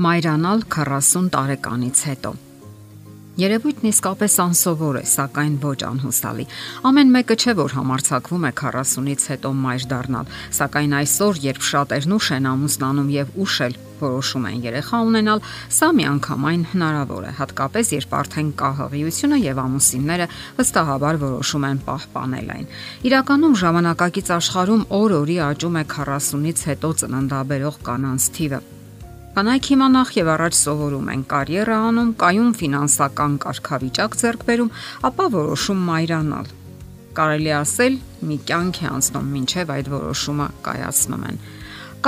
Մայրանալ 40 տարեկանից հետո։ Երևույթն իսկապես անսովոր է, սակայն ոչ անհուսալի։ Ամեն մեկը չէ որ համարցակվում է 40-ից հետո մայր դառնալ, սակայն այսօր, երբ շատերն ուշ են ամուսնանում եւ ուշ էլ որոշում են երեխա ունենալ, սա միանգամայն հնարավոր է, հատկապես երբ արդեն կա հղիությունը եւ ամուսինները վստահաբար որոշում են պահպանել այն։ Իրականում ժամանակակից աշխարհում օր-օրի աճում է 40-ից հետո ծննդաբերող կանանց թիվը Կանայք հիմա նախ եւ առաջ սովորում են կարիերա անում, կայուն ֆինանսական կարգավիճակ ձեռք բերում, ապա որոշում մայրանալ։ Կարելի ասել, մի կյանք է անցնում, ինչև այդ որոշումը կայացնում են։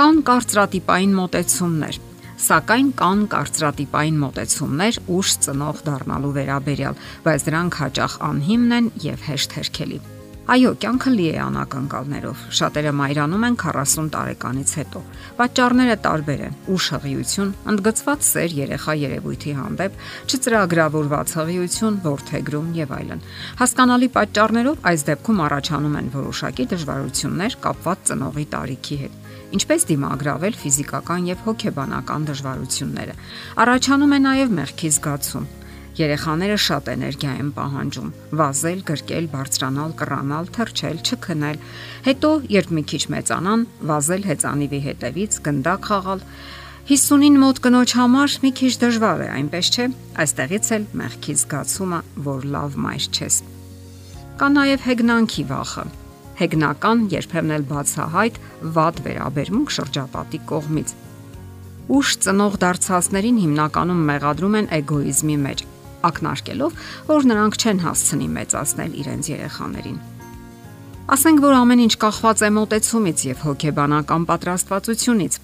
Կան կարծրատիպային մոտեցումներ, սակայն կան կարծրատիպային մոտեցումներ ուշ ծնող դառնալու վերաբերյալ, բայց դրանք հաճախ անհիմն են եւ հեշտ հերքելի։ Այո, կյանքը լի է անակնկալներով։ Շատերը մայրանում են 40 տարեկանից հետո։ Պատճառները տարբեր են՝ ուշ հղիություն, ընդգծված սեր երեխա երևույթի հանդեպ, չծրագրավորված հղիություն, որթեգրում եւ այլն։ Հասկանալի պատճառներով այս դեպքում առաջանում են որոշակի դժվարություններ կապված ծնողի տարիքի հետ ինչպես դիմագրավել ֆիզիկական եւ հոգեբանական դժվարությունները։ Առաջանում է նաեւ մեղքի զգացում, Երեխաները շատ էներգիա են պահանջում՝ վազել, գրկել, բարձրանալ, կռանալ, թռչել, չքնել։ Հետո, երբ մի քիչ մեծանան, վազել հեծանիվի հետևից, գնդակ խաղալ։ 50-ին մոտ կնոջ համար մի քիչ դժվար է, այնպես չէ։ Այստեղից էլ մեղքի զգացումը, որ լավ մայր չես։ Կա նաև հեգնանքի վախը։ Հեգնական երբեմն էլ բացահայտ վատ վերաբերմունք շրջապատի կողմից։ Ուշ ծնող դարձածներին հիմնականում մեղադրում են էգոիզմի մեջ ակնարկելով, որ նրանք չեն հասցնի մեծացնել իրենց երեխաներին։ Ասենք որ ամեն ինչ կախված է մոտեցումից եւ հոգեբանական պատրաստվածությունից։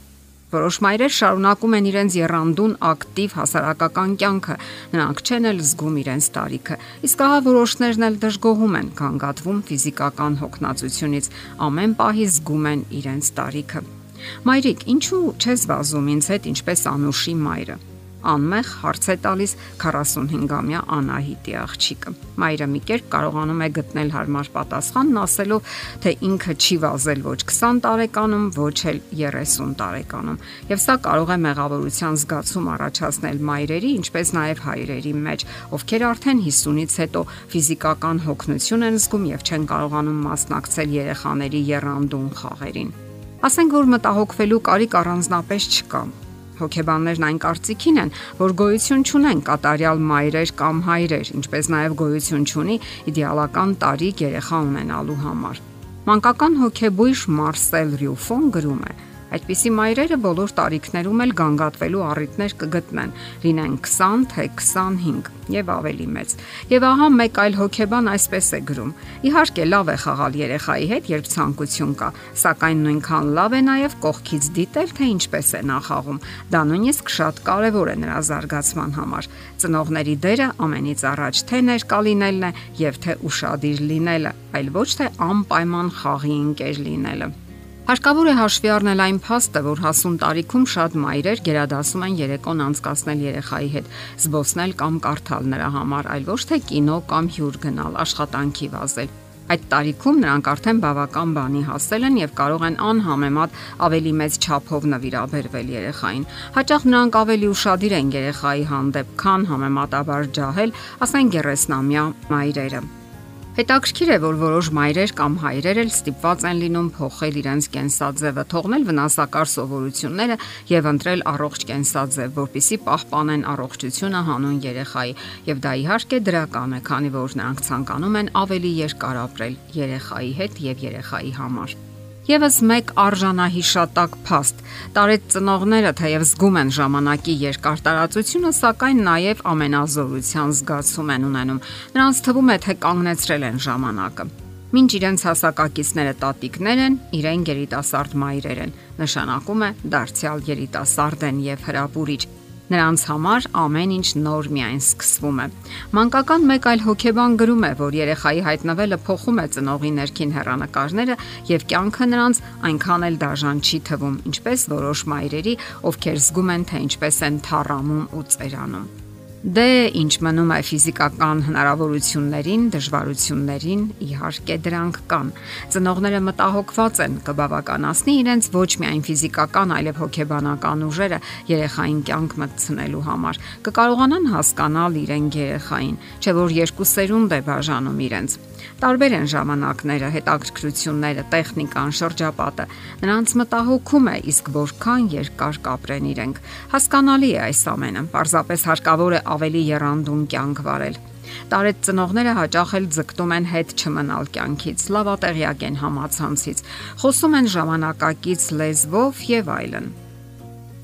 Որոշ մայրեր շարունակում են իրենց երանդուն ակտիվ հասարակական կյանքը, նրանք չեն էլ զգում իրենց տարիքը։ Իսկ ահա որոշներն էլ դժգոհում են, կանգատվում ֆիզիկական հոգնածությունից, ամեն պահի զգում են իրենց տարիքը։ Մայրիկ, ինչու չես վազում ինձ հետ ինչպես անուշի մայրը անմեղ հարց է տալիս 45-ամյա Անահիտի աղջիկը։ Մայրը մի կերպ կարողանում է գտնել հարմար պատասխանն ասելով, թե ինքը չի վազել ոչ 20 տարեկանում, ոչ էլ 30 տարեկանում։ Եվ սա կարող է մեղավորության զգացում առաջացնել մայրերի, ինչպես նաև հայրերի մեջ, ովքեր արդեն 50-ից հետո ֆիզիկական հոգնություն են զգում եւ չեն կարողանում մասնակցել երեխաների երանդուն խաղերին։ Ասենք որ մտահոգվելու կարիք առանձնապես չկա Հոգեբաններն այն կարծիքին են, որ գոյություն չունեն կատարյալ մայրեր կամ հայրեր, ինչպես նաև գոյություն չունի իդեալական տարիք երեխա ունենալու համար։ Մանկական հոգեբույժ Մարսել Ռյուֆոն գրում է. Այդպիսի մայրերը բոլոր տարիքներում էլ գանգատվելու առիթներ կգտնեն, լինեն 20 թե 25 եւ ավելի մեծ։ Եվ ահա մեկ այլ հոգեբան այսպես է գրում. Իհարկե լավ է խաղալ երեխայի հետ, երբ ցանկություն կա, սակայն նույնքան լավ է նաեւ կողքից դիտել, թե ինչպես է նախաղում։ Դա նույնիսկ շատ կարեւոր է նրա զարգացման համար։ Ծնողների դերը ամենից առաջ թե ներկալինելն է եւ թե ուրشادիր լինելը, այլ ոչ թե անպայման խաղի ընկեր լինելը։ Հարկավոր է հաշվի առնել այն փաստը, որ հասուն տարիքում շատ մայրեր գերադասում են երեկոն անցկасնել երեխայի հետ, զբոսնել կամ կարդալ նրա համար, այլ ոչ թե կինո կամ հյուր գնալ, աշխատանքի վազել։ Այդ տարիքում նրանք արդեն բավական բանի հասել են եւ կարող են անհամեմատ ավելի մեծ չափով նվիրաբերվել երեխային։ Հաճախ նրանք ավելի ուրախadir են երեխայի հանդեպ, քան համեմատաբար ջահել, ասեն գերեսնամյա մայրերը։ Հետաքրքիր է, որ որոշ մայրեր կամ հայրեր էլ ստիպված են լինում փոխել իրենց կենսաձևը, թողնել վնասակար սովորությունները եւ ընտրել առողջ կենսաձև, որpիսի պահպանեն առողջությունը հանուն երեխայի։ Եվ դա իհարկե դրական է, քանի որ նրանք ցանկանում են ավելի երկար ապրել երեխայի հետ եւ երեխայի համար։ Եվս մեկ արժանահիշատակ փաստ։ Տարեց ծնողները թեև զգում են ժամանակի երկար տարածությունը, սակայն նաև ամենազորության զգացում են ունենում։ Նրանց թվում է, թե կանգնեցրել են ժամանակը։ Մինչ իրենց հասակակիցները տատիկներ են, իրեն երիտասարդ մայրեր են։ Նշանակում է դարձյալ երիտասարդ են եւ հրապուրիչ Նրանց համար ամեն ինչ նոր միայն սկսվում է։ Մանկական մեկ այլ հոգեբան գրում է, որ երեխայի հայտնվելը փոխում է ծնողի ներքին հերանեկարները եւ կյանքը նրանց այնքան էլ դաժան չի թվում, ինչպես որոշ մայրերի, ովքեր զգում են, թե ինչպես են թառամում ու ծերանում։ Դե ինչ մնում է ֆիզիկական հնարավորություններին, դժվարություններին, իհարկե դրանք կան։ Ծնողները մտահոգված են կբավականացնի իրենց ոչ միայն ֆիզիկական, այլև հոգեբանական ուժերը երեխային կյանք մտցնելու համար։ Կկարողանան հասկանալ իրեն երեխային, չէ որ երկու սերունդ է բաժանում իրենց։ Տարբեր են ժամանակները, հետաքրքրությունները, տեխնիկան, շրջապատը։ Նրանց մտահոգում է, իսկ որքան երկար կապրեն իրենք։ Հասկանալի է այս ամենը։ Պարզապես հարկավոր է ավելի երանդուն կյանք վարել։ Տարեց ծնողները հաճախ էլ ձգտում են հետ չմնալ կյանքից, լավատեղյակ են համացանցից, խոսում են ժամանակակից լեզվով եւ այլն։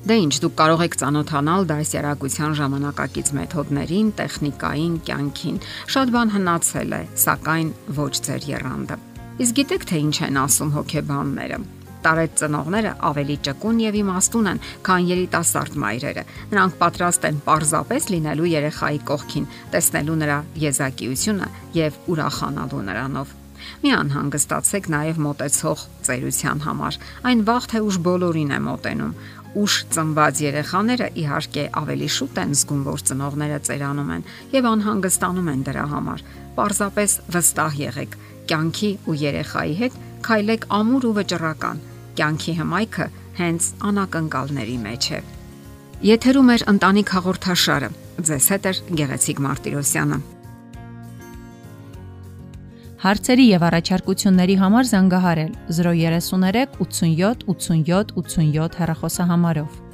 Դե ինչ դուք կարող եք ճանոթանալ դասյարակության ժամանակակից մեթոդներին, տեխնիկային, կյանքին։ Շատ բան հնացել է, սակայն ոչ ձեր երանդը։ Իսկ գիտեք թե ինչ են ասում հոգեբանները տարեց ծնողները ավելի ճկուն եւ իմաստուն են, քան երիտասարդ մայրերը։ Նրանք պատրաստ են parzapes լինելու երեխայի կողքին, տեսնելու նրա եզակիությունը եւ ուրախանալու նրանով։ Մի անհանգստացեք նաև մտեցող ծերության համար։ Այն վաղ թե ուշ բոլորին է մոտենում ուշ ծնված երեխաները իհարկե ավելի շուտ են զգում, որ ծնողները ծերանում են եւ անհանգստանում են դրա համար։ Պարզապես վստահ եղեք, կյանքի ու երեխայի հետ քայլեք ամուր ու վճռական կյանքի հմայքը հենց անակնկալների մեջ է։ Եթերում է ընտանիք հաղորդաշարը։ Ձեզ հետ է Գեղեցիկ Մարտիրոսյանը։ Հարցերի եւ առաջարկությունների համար զանգահարել 033 87 87 87 հեռախոսահամարով։